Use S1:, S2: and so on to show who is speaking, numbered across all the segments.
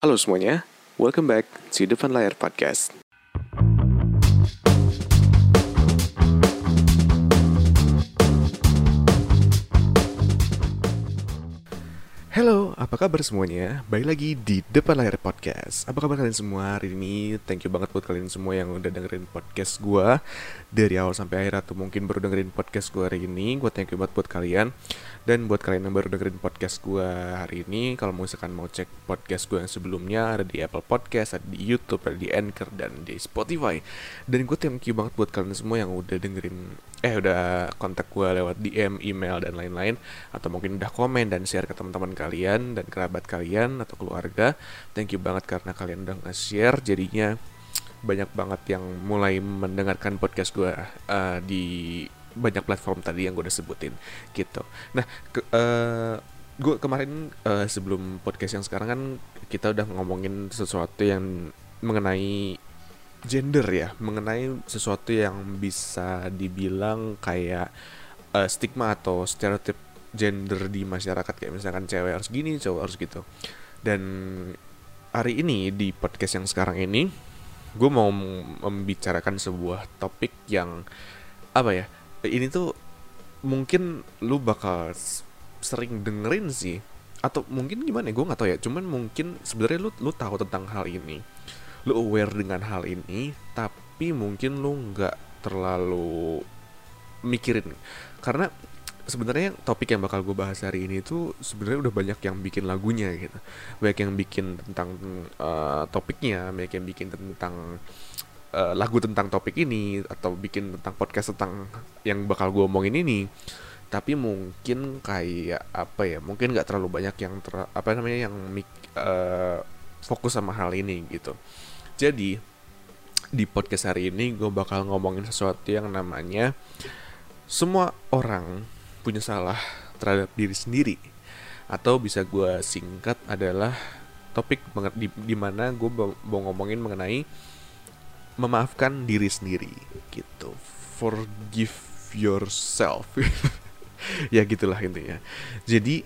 S1: Halo semuanya, welcome back to Depan Layar Podcast. Halo, apa kabar semuanya? Baik lagi di Depan Layar Podcast. Apa kabar kalian semua hari ini? Thank you banget buat kalian semua yang udah dengerin podcast gue dari awal sampai akhir atau mungkin baru dengerin podcast gue hari ini. Gue thank you banget buat kalian. Dan buat kalian yang baru dengerin podcast gue hari ini, kalau misalkan mau cek podcast gue yang sebelumnya ada di Apple Podcast, ada di YouTube, ada di Anchor dan di Spotify. Dan gue thank you banget buat kalian semua yang udah dengerin eh udah kontak gue lewat DM, email dan lain-lain atau mungkin udah komen dan share ke teman-teman kalian dan kerabat kalian atau keluarga. Thank you banget karena kalian udah nge-share jadinya banyak banget yang mulai mendengarkan podcast gue uh, di banyak platform tadi yang gue udah sebutin gitu. Nah, ke, uh, gue kemarin uh, sebelum podcast yang sekarang kan kita udah ngomongin sesuatu yang mengenai gender ya mengenai sesuatu yang bisa dibilang kayak uh, stigma atau stereotip gender di masyarakat kayak misalkan cewek harus gini cowok harus gitu dan hari ini di podcast yang sekarang ini gue mau membicarakan sebuah topik yang apa ya ini tuh mungkin lu bakal sering dengerin sih. Atau mungkin gimana ya? Gue nggak tahu ya. Cuman mungkin sebenarnya lu lu tahu tentang hal ini. Lu aware dengan hal ini tapi mungkin lu nggak terlalu mikirin. Karena sebenarnya topik yang bakal gue bahas hari ini itu sebenarnya udah banyak yang bikin lagunya gitu. Banyak yang bikin tentang uh, topiknya banyak yang bikin tentang uh, lagu tentang topik ini atau bikin tentang podcast tentang yang bakal gue omongin ini tapi mungkin kayak apa ya mungkin nggak terlalu banyak yang ter, apa namanya yang uh, fokus sama hal ini gitu. Jadi di podcast hari ini gue bakal ngomongin sesuatu yang namanya semua orang punya salah terhadap diri sendiri. Atau bisa gue singkat adalah topik di, di mana gue mau ngomongin mengenai memaafkan diri sendiri gitu. Forgive yourself. Ya gitulah intinya. Jadi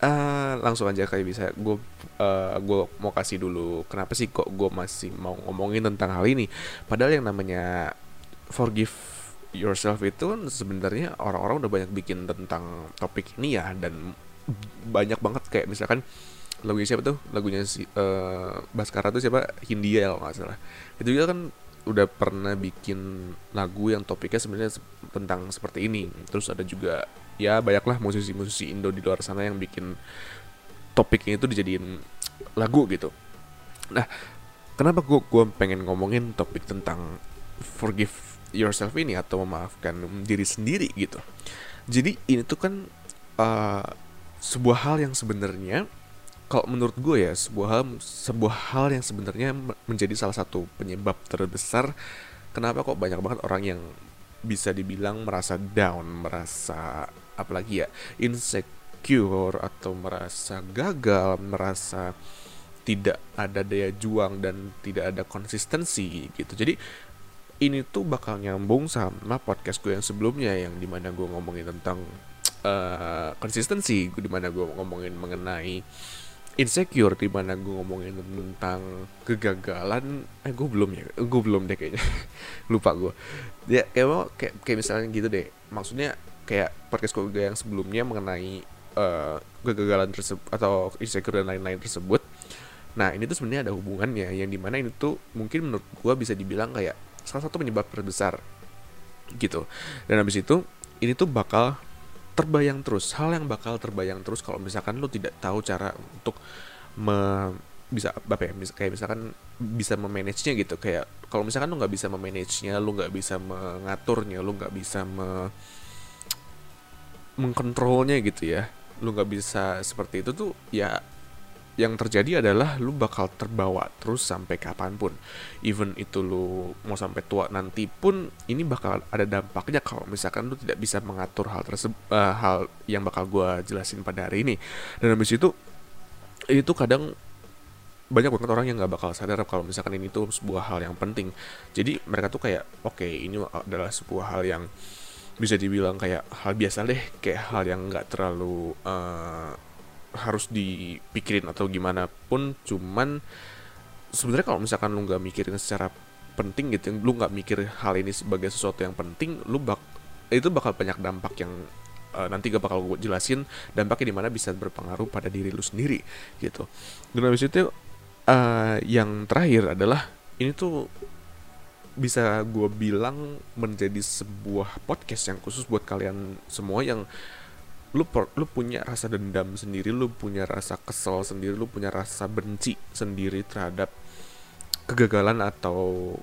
S1: uh, langsung aja kayak bisa gue uh, gue mau kasih dulu kenapa sih kok gue masih mau ngomongin tentang hal ini? Padahal yang namanya forgive yourself itu sebenarnya orang-orang udah banyak bikin tentang topik ini ya dan banyak banget kayak misalkan lagunya siapa tuh? Lagunya si uh, Baskara tuh siapa? Hindia kalau nggak salah. Itu juga kan udah pernah bikin lagu yang topiknya sebenarnya tentang seperti ini. Terus ada juga ya banyaklah musisi-musisi Indo di luar sana yang bikin topiknya itu dijadiin lagu gitu. Nah kenapa gue gue pengen ngomongin topik tentang forgive yourself ini atau memaafkan diri sendiri gitu? Jadi ini tuh kan uh, sebuah hal yang sebenarnya kalau menurut gue ya sebuah hal sebuah hal yang sebenarnya menjadi salah satu penyebab terbesar kenapa kok banyak banget orang yang bisa dibilang merasa down, merasa apalagi ya insecure atau merasa gagal, merasa tidak ada daya juang dan tidak ada konsistensi gitu. Jadi ini tuh bakal nyambung sama podcast gue yang sebelumnya yang di mana gue ngomongin tentang uh, konsistensi, di mana gue ngomongin mengenai insecure di mana gue ngomongin tentang kegagalan. Eh gue belum ya. Gue belum deh kayaknya. Lupa gue ya kayak kayak, kayak misalnya gitu deh. Maksudnya kayak podcast gue yang sebelumnya mengenai uh, kegagalan tersebut atau insecure dan lain-lain tersebut. Nah ini tuh sebenarnya ada hubungannya yang di mana ini tuh mungkin menurut gue bisa dibilang kayak salah satu penyebab terbesar gitu. Dan habis itu ini tuh bakal terbayang terus hal yang bakal terbayang terus kalau misalkan lo tidak tahu cara untuk me, bisa apa ya kayak misalkan bisa memanage-nya gitu kayak kalau misalkan lo nggak bisa memanage-nya lo nggak bisa mengaturnya lo nggak bisa me, mengkontrolnya gitu ya lo nggak bisa seperti itu tuh ya yang terjadi adalah lu bakal terbawa terus sampai kapan pun. Even itu lu mau sampai tua nanti pun ini bakal ada dampaknya kalau misalkan lu tidak bisa mengatur hal tersebut uh, hal yang bakal gue jelasin pada hari ini. Dan habis itu itu kadang banyak banget orang yang nggak bakal sadar kalau misalkan ini tuh sebuah hal yang penting. Jadi mereka tuh kayak oke okay, ini adalah sebuah hal yang bisa dibilang kayak hal biasa deh kayak hal yang nggak terlalu uh, harus dipikirin atau gimana pun cuman sebenarnya kalau misalkan lu nggak mikirin secara penting gitu lu nggak mikir hal ini sebagai sesuatu yang penting lu bak itu bakal banyak dampak yang uh, nanti gak bakal gue jelasin dampaknya di mana bisa berpengaruh pada diri lu sendiri gitu. Dan habis itu uh, yang terakhir adalah ini tuh bisa gue bilang menjadi sebuah podcast yang khusus buat kalian semua yang lu lu punya rasa dendam sendiri, lu punya rasa kesel sendiri, lu punya rasa benci sendiri terhadap kegagalan atau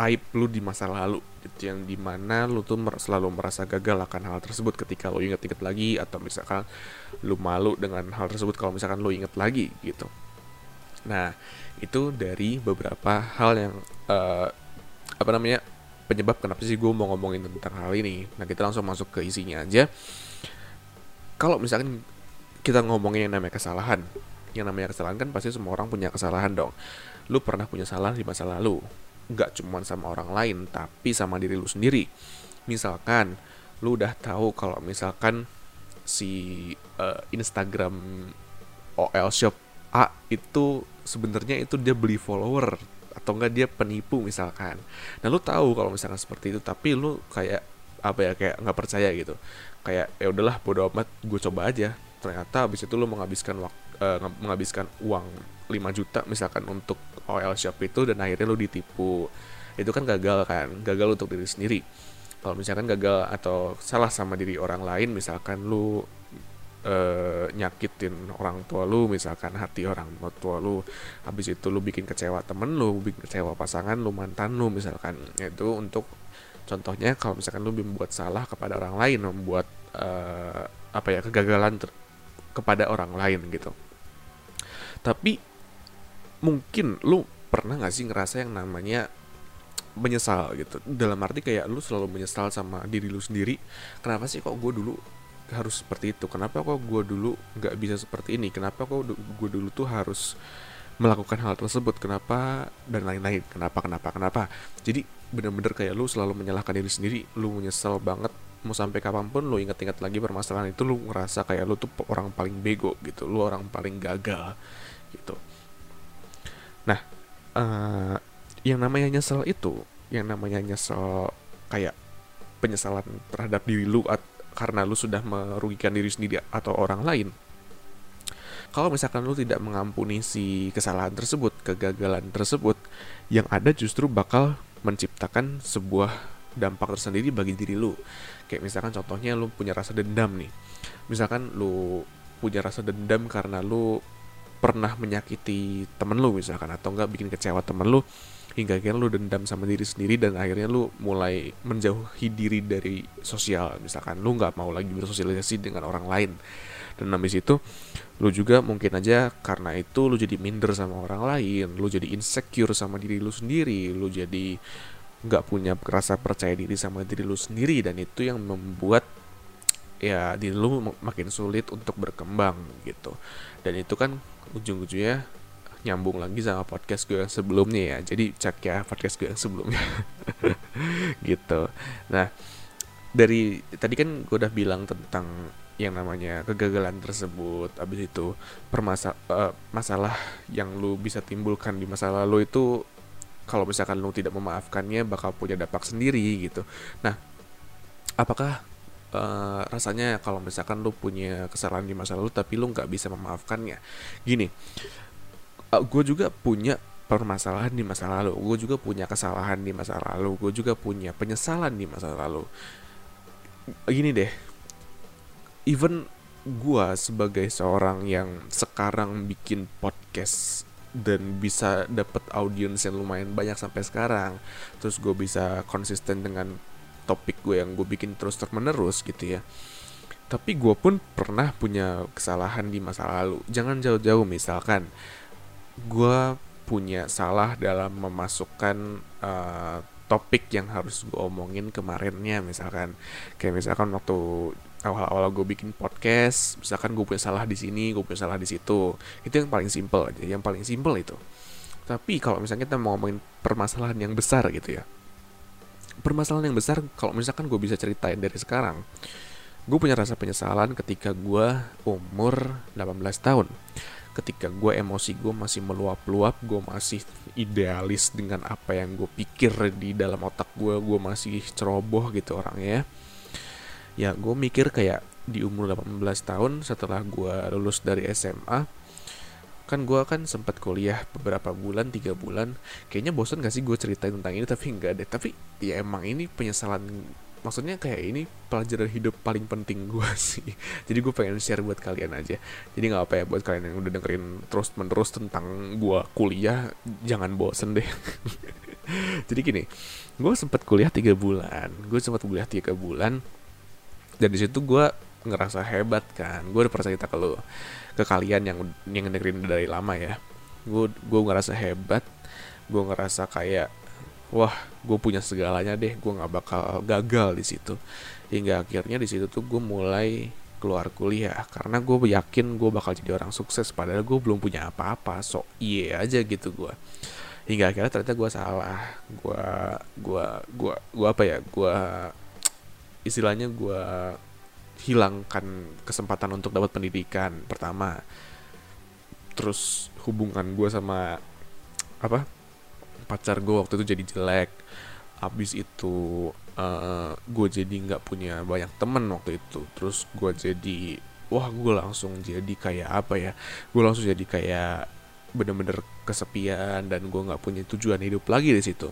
S1: aib lu di masa lalu. Gitu yang di mana lu tuh mer selalu merasa gagal akan hal tersebut ketika lu inget-inget lagi atau misalkan lu malu dengan hal tersebut kalau misalkan lu inget lagi gitu. Nah itu dari beberapa hal yang uh, apa namanya penyebab kenapa sih gue mau ngomongin tentang hal ini. Nah kita langsung masuk ke isinya aja kalau misalkan kita ngomongin yang namanya kesalahan yang namanya kesalahan kan pasti semua orang punya kesalahan dong. Lu pernah punya salah di masa lalu. Nggak cuma sama orang lain tapi sama diri lu sendiri. Misalkan lu udah tahu kalau misalkan si uh, Instagram OL Shop A itu sebenarnya itu dia beli follower atau enggak dia penipu misalkan. Nah lu tahu kalau misalkan seperti itu tapi lu kayak apa ya kayak nggak percaya gitu kayak ya udahlah bodo amat gue coba aja. Ternyata habis itu lu menghabiskan waktu uh, eh, menghabiskan uang 5 juta misalkan untuk OL shop itu dan akhirnya lu ditipu. Itu kan gagal kan? Gagal untuk diri sendiri. Kalau misalkan gagal atau salah sama diri orang lain misalkan lu uh, nyakitin orang tua lu misalkan hati orang tua lu habis itu lu bikin kecewa temen lu bikin kecewa pasangan lu mantan lu misalkan. Itu untuk contohnya kalau misalkan lu membuat salah kepada orang lain membuat uh, apa ya kegagalan kepada orang lain gitu. Tapi mungkin lu pernah gak sih ngerasa yang namanya menyesal gitu? Dalam arti kayak lu selalu menyesal sama diri lu sendiri kenapa sih kok gue dulu harus seperti itu? Kenapa kok gue dulu nggak bisa seperti ini? Kenapa kok gue dulu tuh harus melakukan hal tersebut. Kenapa? Dan lain-lain. Kenapa kenapa kenapa? Jadi bener-bener kayak lu selalu menyalahkan diri sendiri. Lu menyesal banget. Mau sampai kapan pun lu inget-inget lagi permasalahan itu lu ngerasa kayak lu tuh orang paling bego gitu. Lu orang paling gagal gitu. Nah uh, yang namanya nyesel itu yang namanya nyesel kayak penyesalan terhadap diri lu karena lu sudah merugikan diri sendiri atau orang lain kalau misalkan lu tidak mengampuni si kesalahan tersebut, kegagalan tersebut, yang ada justru bakal menciptakan sebuah dampak tersendiri bagi diri lu. Kayak misalkan contohnya lu punya rasa dendam nih. Misalkan lu punya rasa dendam karena lu pernah menyakiti temen lu misalkan atau enggak bikin kecewa temen lu hingga akhirnya lu dendam sama diri sendiri dan akhirnya lu mulai menjauhi diri dari sosial misalkan lu nggak mau lagi bersosialisasi dengan orang lain dan habis itu lu juga mungkin aja karena itu lu jadi minder sama orang lain lu jadi insecure sama diri lu sendiri lu jadi nggak punya rasa percaya diri sama diri lu sendiri dan itu yang membuat ya diri lu makin sulit untuk berkembang gitu. Dan itu kan ujung-ujungnya nyambung lagi sama podcast gue yang sebelumnya ya. Jadi cek ya podcast gue yang sebelumnya. Gitu. Nah dari tadi kan gue udah bilang tentang yang namanya kegagalan tersebut. Habis itu permasa uh, masalah yang lu bisa timbulkan di masa lalu itu kalau misalkan lu tidak memaafkannya bakal punya dampak sendiri gitu. Nah apakah uh, rasanya kalau misalkan lu punya kesalahan di masa lalu tapi lu nggak bisa memaafkannya? Gini uh, eh, gue juga punya permasalahan di masa lalu. Gue juga punya kesalahan di masa lalu. Gue juga punya penyesalan di masa lalu. Gini deh even gue sebagai seorang yang sekarang bikin podcast dan bisa dapat audiens yang lumayan banyak sampai sekarang terus gue bisa konsisten dengan topik gue yang gue bikin terus terus menerus gitu ya. Tapi gue pun pernah punya kesalahan di masa lalu. Jangan jauh-jauh misalkan gue punya salah dalam memasukkan uh, topik yang harus gue omongin kemarinnya misalkan. Kayak misalkan waktu awal-awal gue bikin podcast misalkan gue punya salah di sini gue punya salah di situ. Itu yang paling simple aja yang paling simple itu. Tapi kalau misalnya kita mau ngomongin permasalahan yang besar gitu ya. Permasalahan yang besar kalau misalkan gue bisa ceritain dari sekarang gue punya rasa penyesalan ketika gue umur 18 tahun. Ketika gue emosi gue masih meluap-luap gue masih idealis dengan apa yang gue pikir di dalam otak gue gue masih ceroboh gitu orangnya ya gue mikir kayak di umur 18 tahun setelah gue lulus dari SMA kan gue kan sempat kuliah beberapa bulan tiga bulan. Kayaknya bosan gak sih gue ceritain tentang ini tapi enggak deh. Tapi ya emang ini penyesalan maksudnya kayak ini pelajaran hidup paling penting gue sih. Jadi gue pengen share buat kalian aja. Jadi nggak apa ya buat kalian yang udah dengerin terus menerus tentang gue kuliah jangan bosen deh. Jadi gini gue sempat kuliah tiga bulan. Gue sempat kuliah tiga bulan dan di situ gue ngerasa hebat kan. Gue udah pernah cerita ke lo ke kalian yang yang dengerin dari lama ya. Gue gue ngerasa hebat gue ngerasa kayak wah gue punya segalanya deh gue nggak bakal gagal di situ. Hingga akhirnya di situ tuh gue mulai keluar kuliah karena gue yakin gue bakal jadi orang sukses padahal gue belum punya apa-apa so iya aja gitu gue hingga akhirnya ternyata gue salah. Gue gue gue gue apa ya gue istilahnya gue hilangkan kesempatan untuk dapat pendidikan pertama. Terus hubungan gue sama apa pacar gue waktu itu jadi jelek. Abis itu uh, eh, gue jadi nggak punya banyak temen waktu itu. Terus gue jadi wah gue langsung jadi kayak apa ya gue langsung jadi kayak bener-bener kesepian dan gue nggak punya tujuan hidup lagi di situ.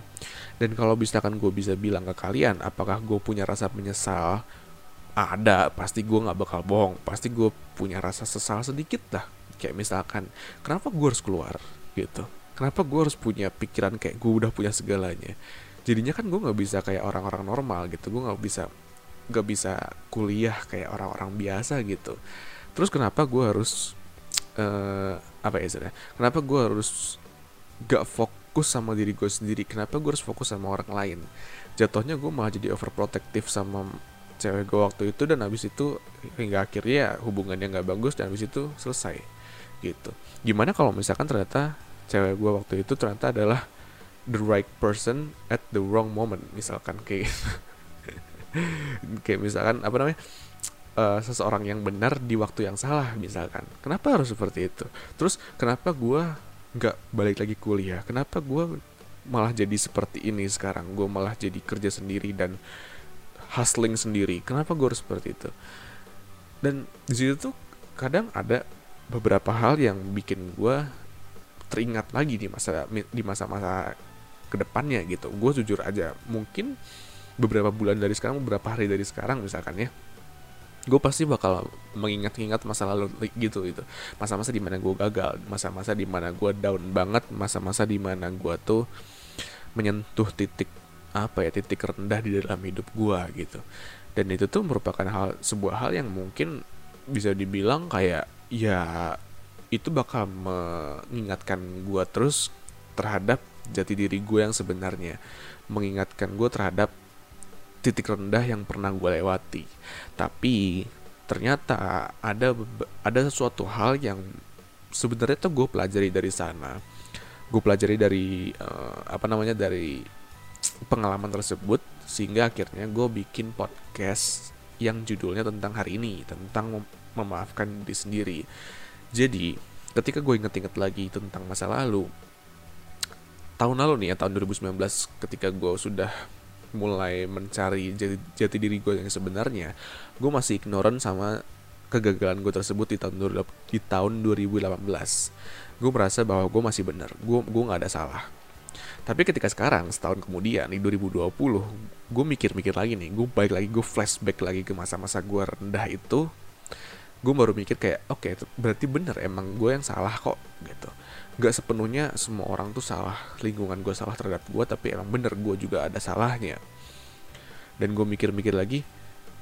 S1: Dan kalau misalkan gue bisa bilang ke kalian apakah gue punya rasa menyesal? Ada pasti gue nggak bakal bohong. Pasti gue punya rasa sesal sedikit lah. Kayak misalkan kenapa gue harus keluar? Gitu. Kenapa gue harus punya pikiran kayak gue udah punya segalanya? Jadinya kan gue nggak bisa kayak orang-orang normal gitu. Gue nggak bisa nggak bisa kuliah kayak orang-orang biasa gitu. Terus kenapa gue harus uh, apa ya sebenarnya kenapa gue harus gak fokus sama diri gue sendiri? Kenapa gue harus fokus sama orang lain? Jatuhnya gue malah jadi overprotective sama cewek gue waktu itu dan habis itu hingga akhirnya hubungannya nggak bagus dan habis itu selesai gitu. Gimana kalau misalkan ternyata cewek gue waktu itu ternyata adalah the right person at the wrong moment misalkan kayak kayak misalkan apa namanya uh, seseorang yang benar di waktu yang salah misalkan. Kenapa harus seperti itu? Terus kenapa gue nggak balik lagi kuliah? Kenapa gue malah jadi seperti ini sekarang? Gue malah jadi kerja sendiri dan hustling sendiri. Kenapa gue harus seperti itu? Dan di situ tuh kadang ada beberapa hal yang bikin gue teringat lagi di masa di masa-masa ke depannya gitu. Gue jujur aja mungkin beberapa bulan dari sekarang beberapa hari dari sekarang misalkan ya gue pasti bakal mengingat-ingat masa lalu gitu itu masa-masa di mana gue gagal masa-masa di mana gue down banget masa-masa di mana gue tuh menyentuh titik apa ya titik rendah di dalam hidup gue gitu. Dan itu tuh merupakan hal sebuah hal yang mungkin bisa dibilang kayak ya itu bakal mengingatkan gue terus terhadap jati diri gue yang sebenarnya. Mengingatkan gue terhadap titik rendah yang pernah gue lewati. Tapi ternyata ada ada sesuatu hal yang sebenarnya tuh gue pelajari dari sana. Gue pelajari dari uh, apa namanya dari pengalaman tersebut sehingga akhirnya gue bikin podcast yang judulnya tentang hari ini tentang memaafkan diri sendiri. Jadi, ketika gue inget-inget lagi tentang masa lalu, tahun lalu nih ya, tahun 2019, ketika gue sudah mulai mencari jati, jati diri gue yang sebenarnya, gue masih ignorant sama kegagalan gue tersebut di tahun di tahun 2018. Gue merasa bahwa gue masih benar, gue gue nggak ada salah. Tapi ketika sekarang, setahun kemudian di 2020, gue mikir-mikir lagi nih, gue balik lagi, gue flashback lagi ke masa-masa gue rendah itu, gue baru mikir kayak oke okay, berarti bener emang gue yang salah kok gitu gak sepenuhnya semua orang tuh salah. Lingkungan gue salah terhadap gue tapi emang bener gue juga ada salahnya. Dan gue mikir-mikir lagi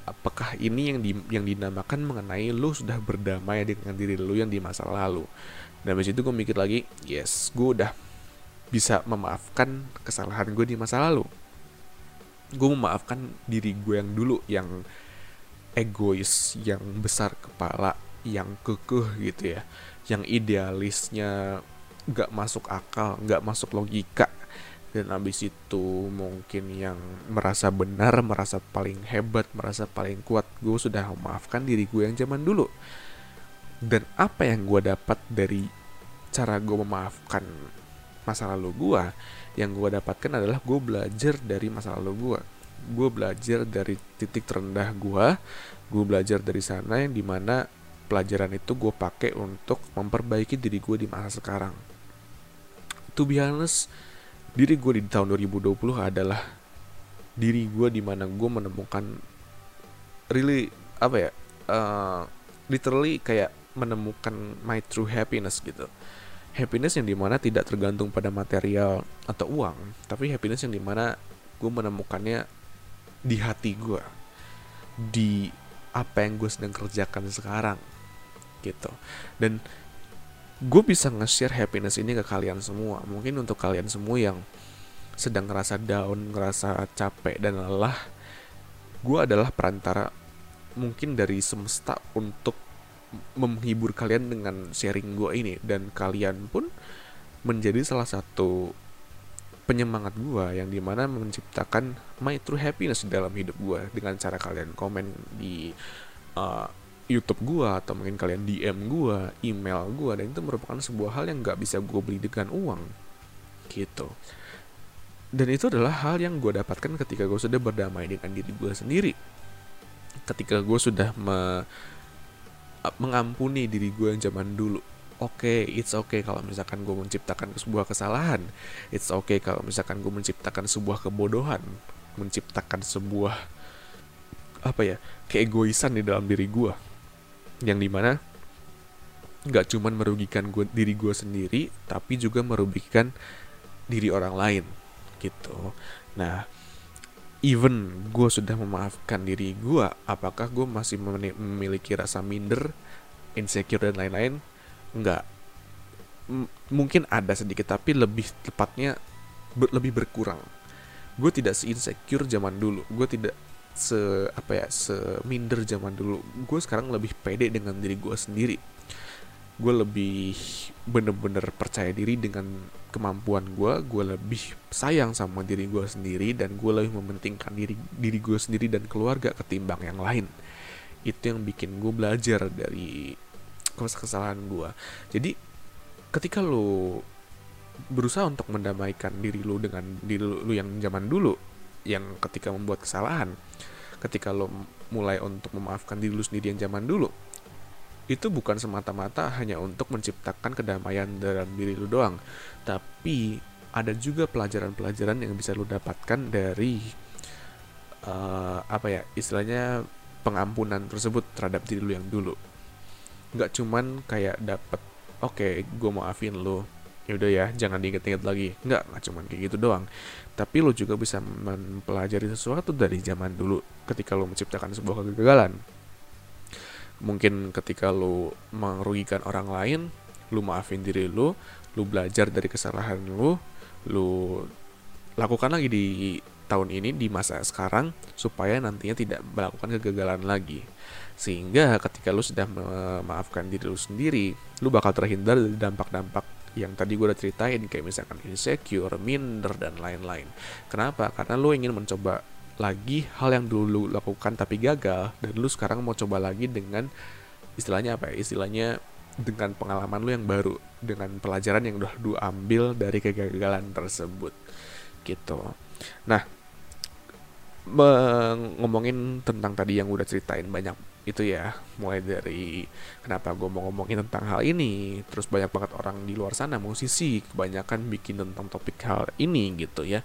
S1: apakah ini yang di, yang dinamakan mengenai lu sudah berdamai dengan diri lu yang di masa lalu? Dan dari situ gue mikir lagi yes gue udah bisa memaafkan kesalahan gue di masa lalu. Gue memaafkan diri gue yang dulu yang egois, yang besar kepala, yang kekeh gitu ya, yang idealisnya nggak masuk akal, nggak masuk logika, dan abis itu mungkin yang merasa benar merasa paling hebat merasa paling kuat gue sudah memaafkan diri gue yang zaman dulu. Dan apa yang gue dapat dari cara gue memaafkan masa lalu gue yang gue dapatkan adalah gue belajar dari masa lalu gue gue belajar dari titik terendah gue gue belajar dari sana yang di mana pelajaran itu gue pakai untuk memperbaiki diri gue di masa sekarang to be honest diri gue di tahun 2020 adalah diri gue di mana gue menemukan really apa ya uh, literally kayak menemukan my true happiness gitu. Happiness yang di mana tidak tergantung pada material atau uang tapi happiness yang di mana gue menemukannya di hati gue di apa yang gue sedang kerjakan sekarang gitu. Dan gue bisa nge-share happiness ini ke kalian semua. Mungkin untuk kalian semua yang sedang ngerasa down ngerasa capek dan lelah gue adalah perantara mungkin dari semesta untuk menghibur kalian dengan sharing gue ini. Dan kalian pun menjadi salah satu penyemangat gue yang di mana menciptakan my true happiness dalam hidup gue dengan cara kalian komen di uh, YouTube gue atau mungkin kalian DM gue, email gue dan itu merupakan sebuah hal yang nggak bisa gue beli dengan uang. Gitu. Dan itu adalah hal yang gue dapatkan ketika gue sudah berdamai dengan diri gue sendiri. Ketika gue sudah me mengampuni diri gue yang zaman dulu. Oke okay, it's okay kalau misalkan gue menciptakan sebuah kesalahan. It's okay kalau misalkan gue menciptakan sebuah kebodohan. Menciptakan sebuah apa ya keegoisan di dalam diri gue yang di mana nggak cuma merugikan gue diri gue sendiri tapi juga merugikan diri orang lain gitu. Nah even gue sudah memaafkan diri gue apakah gue masih memiliki rasa minder insecure dan lain-lain? Nggak. M mungkin ada sedikit tapi lebih tepatnya ber lebih berkurang. Gue tidak se insecure zaman dulu. Gue tidak se apa ya se minder zaman dulu. Gue sekarang lebih pede dengan diri gue sendiri. Gue lebih bener-bener percaya diri dengan kemampuan gue gue lebih sayang sama diri gue sendiri dan gue lebih mementingkan diri diri gue sendiri dan keluarga ketimbang yang lain. Itu yang bikin gue belajar dari kesalahan gue jadi ketika lo berusaha untuk mendamaikan diri lo dengan diri lo yang zaman dulu yang ketika membuat kesalahan ketika lo mulai untuk memaafkan diri lo sendiri yang zaman dulu itu bukan semata-mata hanya untuk menciptakan kedamaian dalam diri lu doang, tapi ada juga pelajaran-pelajaran yang bisa lu dapatkan dari uh, apa ya istilahnya pengampunan tersebut terhadap diri lu yang dulu. Nggak cuman kayak dapat oke okay, gue maafin lu yaudah ya jangan diinget-inget lagi. Nggak nggak cuman kayak gitu doang. Tapi lo juga bisa mempelajari sesuatu dari zaman dulu ketika lo menciptakan sebuah kegagalan. Mungkin ketika lu merugikan orang lain lu maafin diri lu lu belajar dari kesalahan lu lu lakukan lagi di tahun ini di masa sekarang supaya nantinya tidak melakukan kegagalan lagi. Sehingga ketika lu sudah memaafkan diri lu sendiri lu bakal terhindar dari dampak-dampak yang tadi gue udah ceritain kayak misalkan insecure, minder dan lain-lain. Kenapa? Karena lu ingin mencoba lagi hal yang dulu lakukan tapi gagal dan lu sekarang mau coba lagi dengan istilahnya apa ya istilahnya dengan pengalaman lu yang baru dengan pelajaran yang udah lu ambil dari kegagalan tersebut gitu nah ngomongin tentang tadi yang udah ceritain banyak itu ya. Mulai dari kenapa gue mau ngomongin tentang hal ini. Terus banyak banget orang di luar sana musisi kebanyakan bikin tentang topik hal ini gitu ya.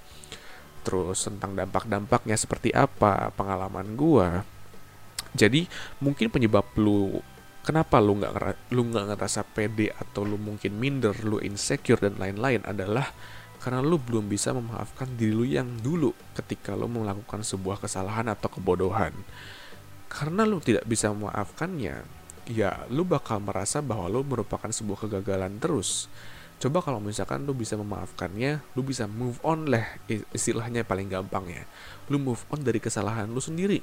S1: Terus tentang dampak-dampaknya seperti apa pengalaman gua. Jadi mungkin penyebab lu kenapa lu nggak lu nggak ngerasa pede atau lu mungkin minder lu insecure dan lain-lain adalah karena lu belum bisa memaafkan diri lu yang dulu ketika lu melakukan sebuah kesalahan atau kebodohan karena lu tidak bisa memaafkannya ya lu bakal merasa bahwa lu merupakan sebuah kegagalan terus. Coba kalau misalkan lu bisa memaafkannya lu bisa move on lah istilahnya paling gampang ya. Lu move on dari kesalahan lu sendiri.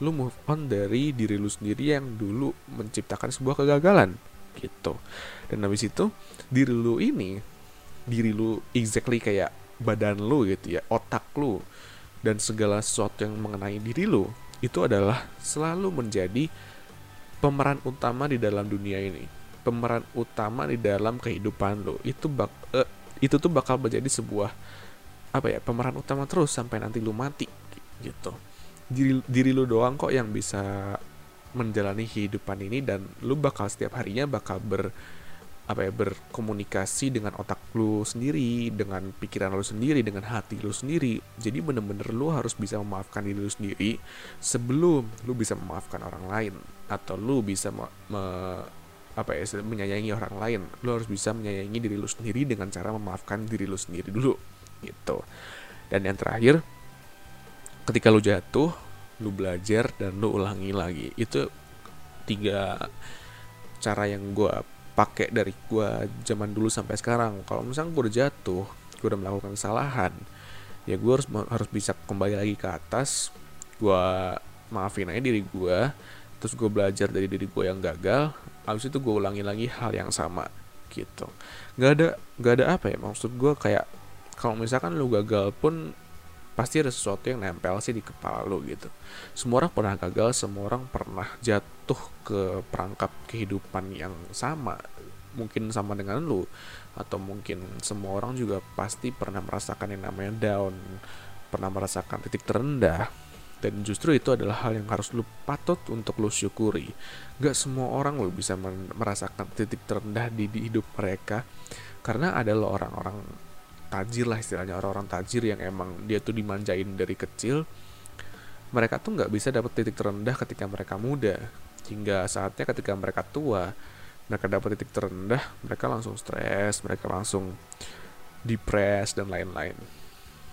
S1: Lu move on dari diri lu sendiri yang dulu menciptakan sebuah kegagalan gitu. Dan habis itu diri lu ini diri lu exactly kayak badan lu gitu ya otak lu dan segala sesuatu yang mengenai diri lu itu adalah selalu menjadi pemeran utama di dalam dunia ini. Pemeran utama di dalam kehidupan lu itu bak uh, itu tuh bakal menjadi sebuah apa ya pemeran utama terus sampai nanti lu mati gitu. Diri diri lu doang kok yang bisa menjalani kehidupan ini dan lu bakal setiap harinya bakal ber apa ya berkomunikasi dengan otak lu sendiri, dengan pikiran lu sendiri, dengan hati lu sendiri. Jadi bener-bener lu harus bisa memaafkan diri lu sendiri sebelum lu bisa memaafkan orang lain atau lu bisa me, me, apa ya menyayangi orang lain. Lu harus bisa menyayangi diri lu sendiri dengan cara memaafkan diri lu sendiri dulu gitu. Dan yang terakhir ketika lu jatuh, lu belajar dan lu ulangi lagi. Itu tiga cara yang gue pakai dari gue zaman dulu sampai sekarang. Kalau misalnya gue udah jatuh gue udah melakukan kesalahan ya gue harus harus bisa kembali lagi ke atas. Gue maafin aja diri gue terus gue belajar dari diri gue yang gagal. Habis itu gue ulangi lagi hal yang sama gitu. Nggak ada nggak ada apa ya maksud gue kayak kalau misalkan lu gagal pun pasti ada sesuatu yang nempel sih di kepala lu gitu. Semua orang pernah gagal semua orang pernah jatuh ke perangkap kehidupan yang sama mungkin sama dengan lu atau mungkin semua orang juga pasti pernah merasakan yang namanya down pernah merasakan titik terendah dan justru itu adalah hal yang harus lu patut untuk lu syukuri. Gak semua orang lu bisa merasakan titik terendah di, di hidup mereka karena ada lo orang-orang tajir lah istilahnya orang-orang tajir yang emang dia tuh dimanjain dari kecil mereka tuh nggak bisa dapat titik terendah ketika mereka muda. Hingga saatnya ketika mereka tua mereka dapat titik terendah mereka langsung stres mereka langsung depres dan lain-lain.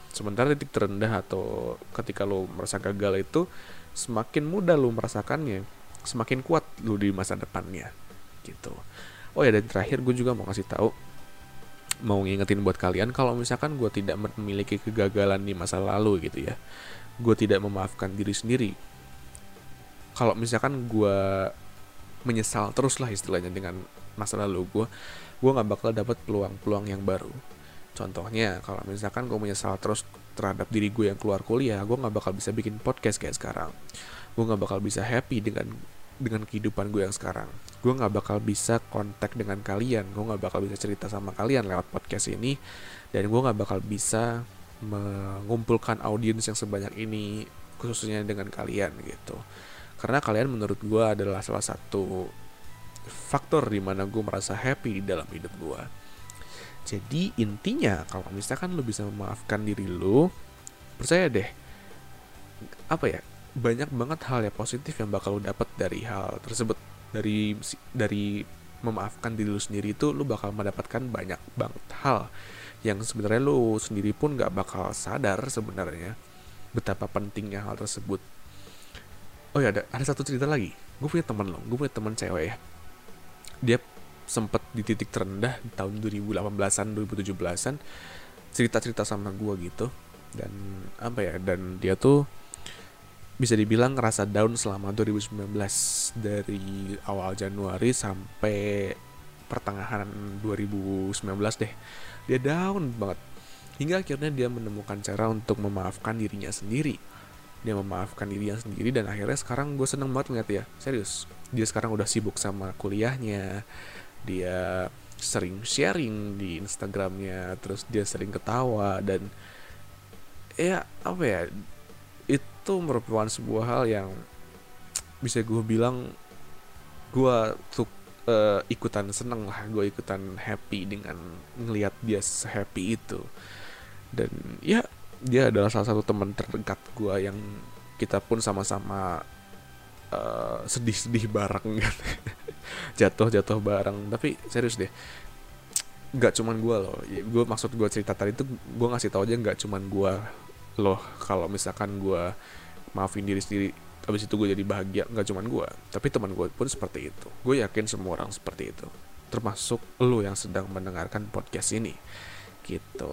S1: Sementara titik terendah atau ketika lo merasa gagal itu semakin mudah lo merasakannya semakin kuat lo di masa depannya gitu. Oh ya dan terakhir gue juga mau kasih tahu mau ngingetin buat kalian kalau misalkan gue tidak memiliki kegagalan di masa lalu gitu ya. Gue tidak memaafkan diri sendiri. Kalau misalkan gue menyesal terus lah istilahnya dengan masa lalu gue gue nggak bakal dapat peluang-peluang yang baru. Contohnya kalau misalkan gue menyesal terus terhadap diri gue yang keluar kuliah gue nggak bakal bisa bikin podcast kayak sekarang. Gue nggak bakal bisa happy dengan dengan kehidupan gue yang sekarang. Gue nggak bakal bisa kontak dengan kalian. Gue nggak bakal bisa cerita sama kalian lewat podcast ini. Dan gue nggak bakal bisa mengumpulkan audiens yang sebanyak ini khususnya dengan kalian gitu. Karena kalian menurut gue adalah salah satu faktor di mana gue merasa happy di dalam hidup gue jadi intinya kalau misalkan lo bisa memaafkan diri lo percaya deh apa ya banyak banget hal yang positif yang bakal lo dapat dari hal tersebut. Dari dari memaafkan diri lu sendiri itu lu bakal mendapatkan banyak banget hal yang sebenarnya lu sendiri pun gak bakal sadar sebenarnya betapa pentingnya hal tersebut. Oh ya ada ada satu cerita lagi. Gue punya teman lo gue punya teman cewek ya. Dia sempet di titik terendah di tahun 2018an 2017an cerita cerita sama gue gitu. Dan apa ya dan dia tuh bisa dibilang ngerasa down selama 2019 dari awal Januari sampai pertengahan 2019 deh. Dia down banget. Hingga akhirnya dia menemukan cara untuk memaafkan dirinya sendiri. Dia memaafkan dirinya sendiri dan akhirnya sekarang gue seneng banget ngeliat ya serius dia sekarang udah sibuk sama kuliahnya. Dia sering sharing di Instagramnya terus dia sering ketawa dan ya apa ya itu merupakan sebuah hal yang bisa gue bilang gue tuh uh, ikutan seneng lah gue ikutan happy dengan ngelihat dia happy itu. Dan ya dia adalah salah satu teman terdekat gue yang kita pun sama-sama uh, sedih-sedih bareng kan. Jatuh-jatuh bareng. Tapi serius deh nggak cuman gue loh. Gue maksud gue cerita tadi itu gue ngasih tau aja nggak cuman gue loh kalau misalkan gue maafin diri sendiri habis itu gue jadi bahagia nggak cuman gue tapi teman gue pun seperti itu. Gue yakin semua orang seperti itu termasuk lo yang sedang mendengarkan podcast ini gitu.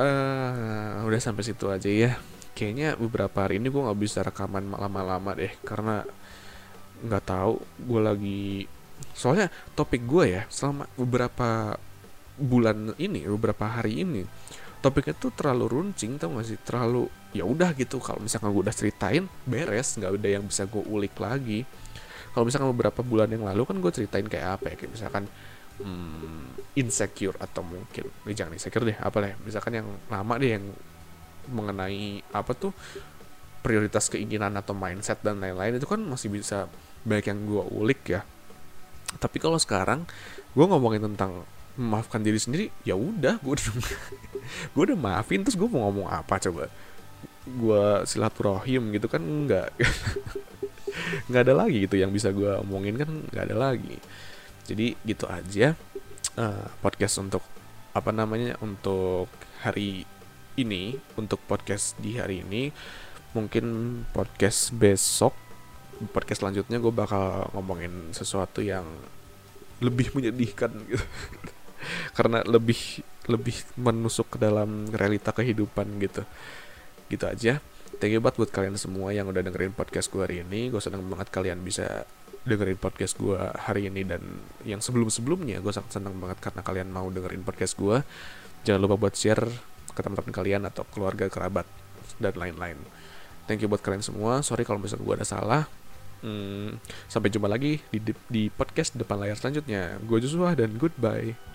S1: Uh, udah sampai situ aja ya. Kayaknya beberapa hari ini gue nggak bisa rekaman lama-lama deh karena nggak tahu gue lagi soalnya topik gue ya selama beberapa bulan ini beberapa hari ini topiknya tuh terlalu runcing tau gak sih? Terlalu ya udah gitu kalau misalkan gue udah ceritain beres nggak ada yang bisa gue ulik lagi. Kalau misalkan beberapa bulan yang lalu kan gue ceritain kayak apa ya kayak misalkan hmm, insecure atau mungkin eh, jangan insecure deh apa deh misalkan yang lama deh yang mengenai apa tuh prioritas keinginan atau mindset dan lain-lain itu kan masih bisa banyak yang gue ulik ya. Tapi kalau sekarang gue ngomongin tentang memaafkan diri sendiri ya udah gue udah gue udah maafin terus gue mau ngomong apa coba? Gue silaturahim gitu kan nggak nggak ada lagi gitu yang bisa gue omongin kan nggak ada lagi. Jadi gitu aja uh, podcast untuk apa namanya untuk hari ini untuk podcast di hari ini mungkin podcast besok podcast selanjutnya gue bakal ngomongin sesuatu yang lebih menyedihkan gitu karena lebih lebih menusuk ke dalam realita kehidupan gitu. Gitu aja. Thank you banget buat kalian semua yang udah dengerin podcast gue hari ini. Gue senang banget kalian bisa dengerin podcast gue hari ini dan yang sebelum-sebelumnya gue sangat senang banget karena kalian mau dengerin podcast gue jangan lupa buat share ke teman-teman kalian atau keluarga kerabat dan lain-lain. Thank you buat kalian semua. Sorry kalau misalnya gue ada salah. Hmm, sampai jumpa lagi di, di podcast depan layar selanjutnya. Gue Joshua dan goodbye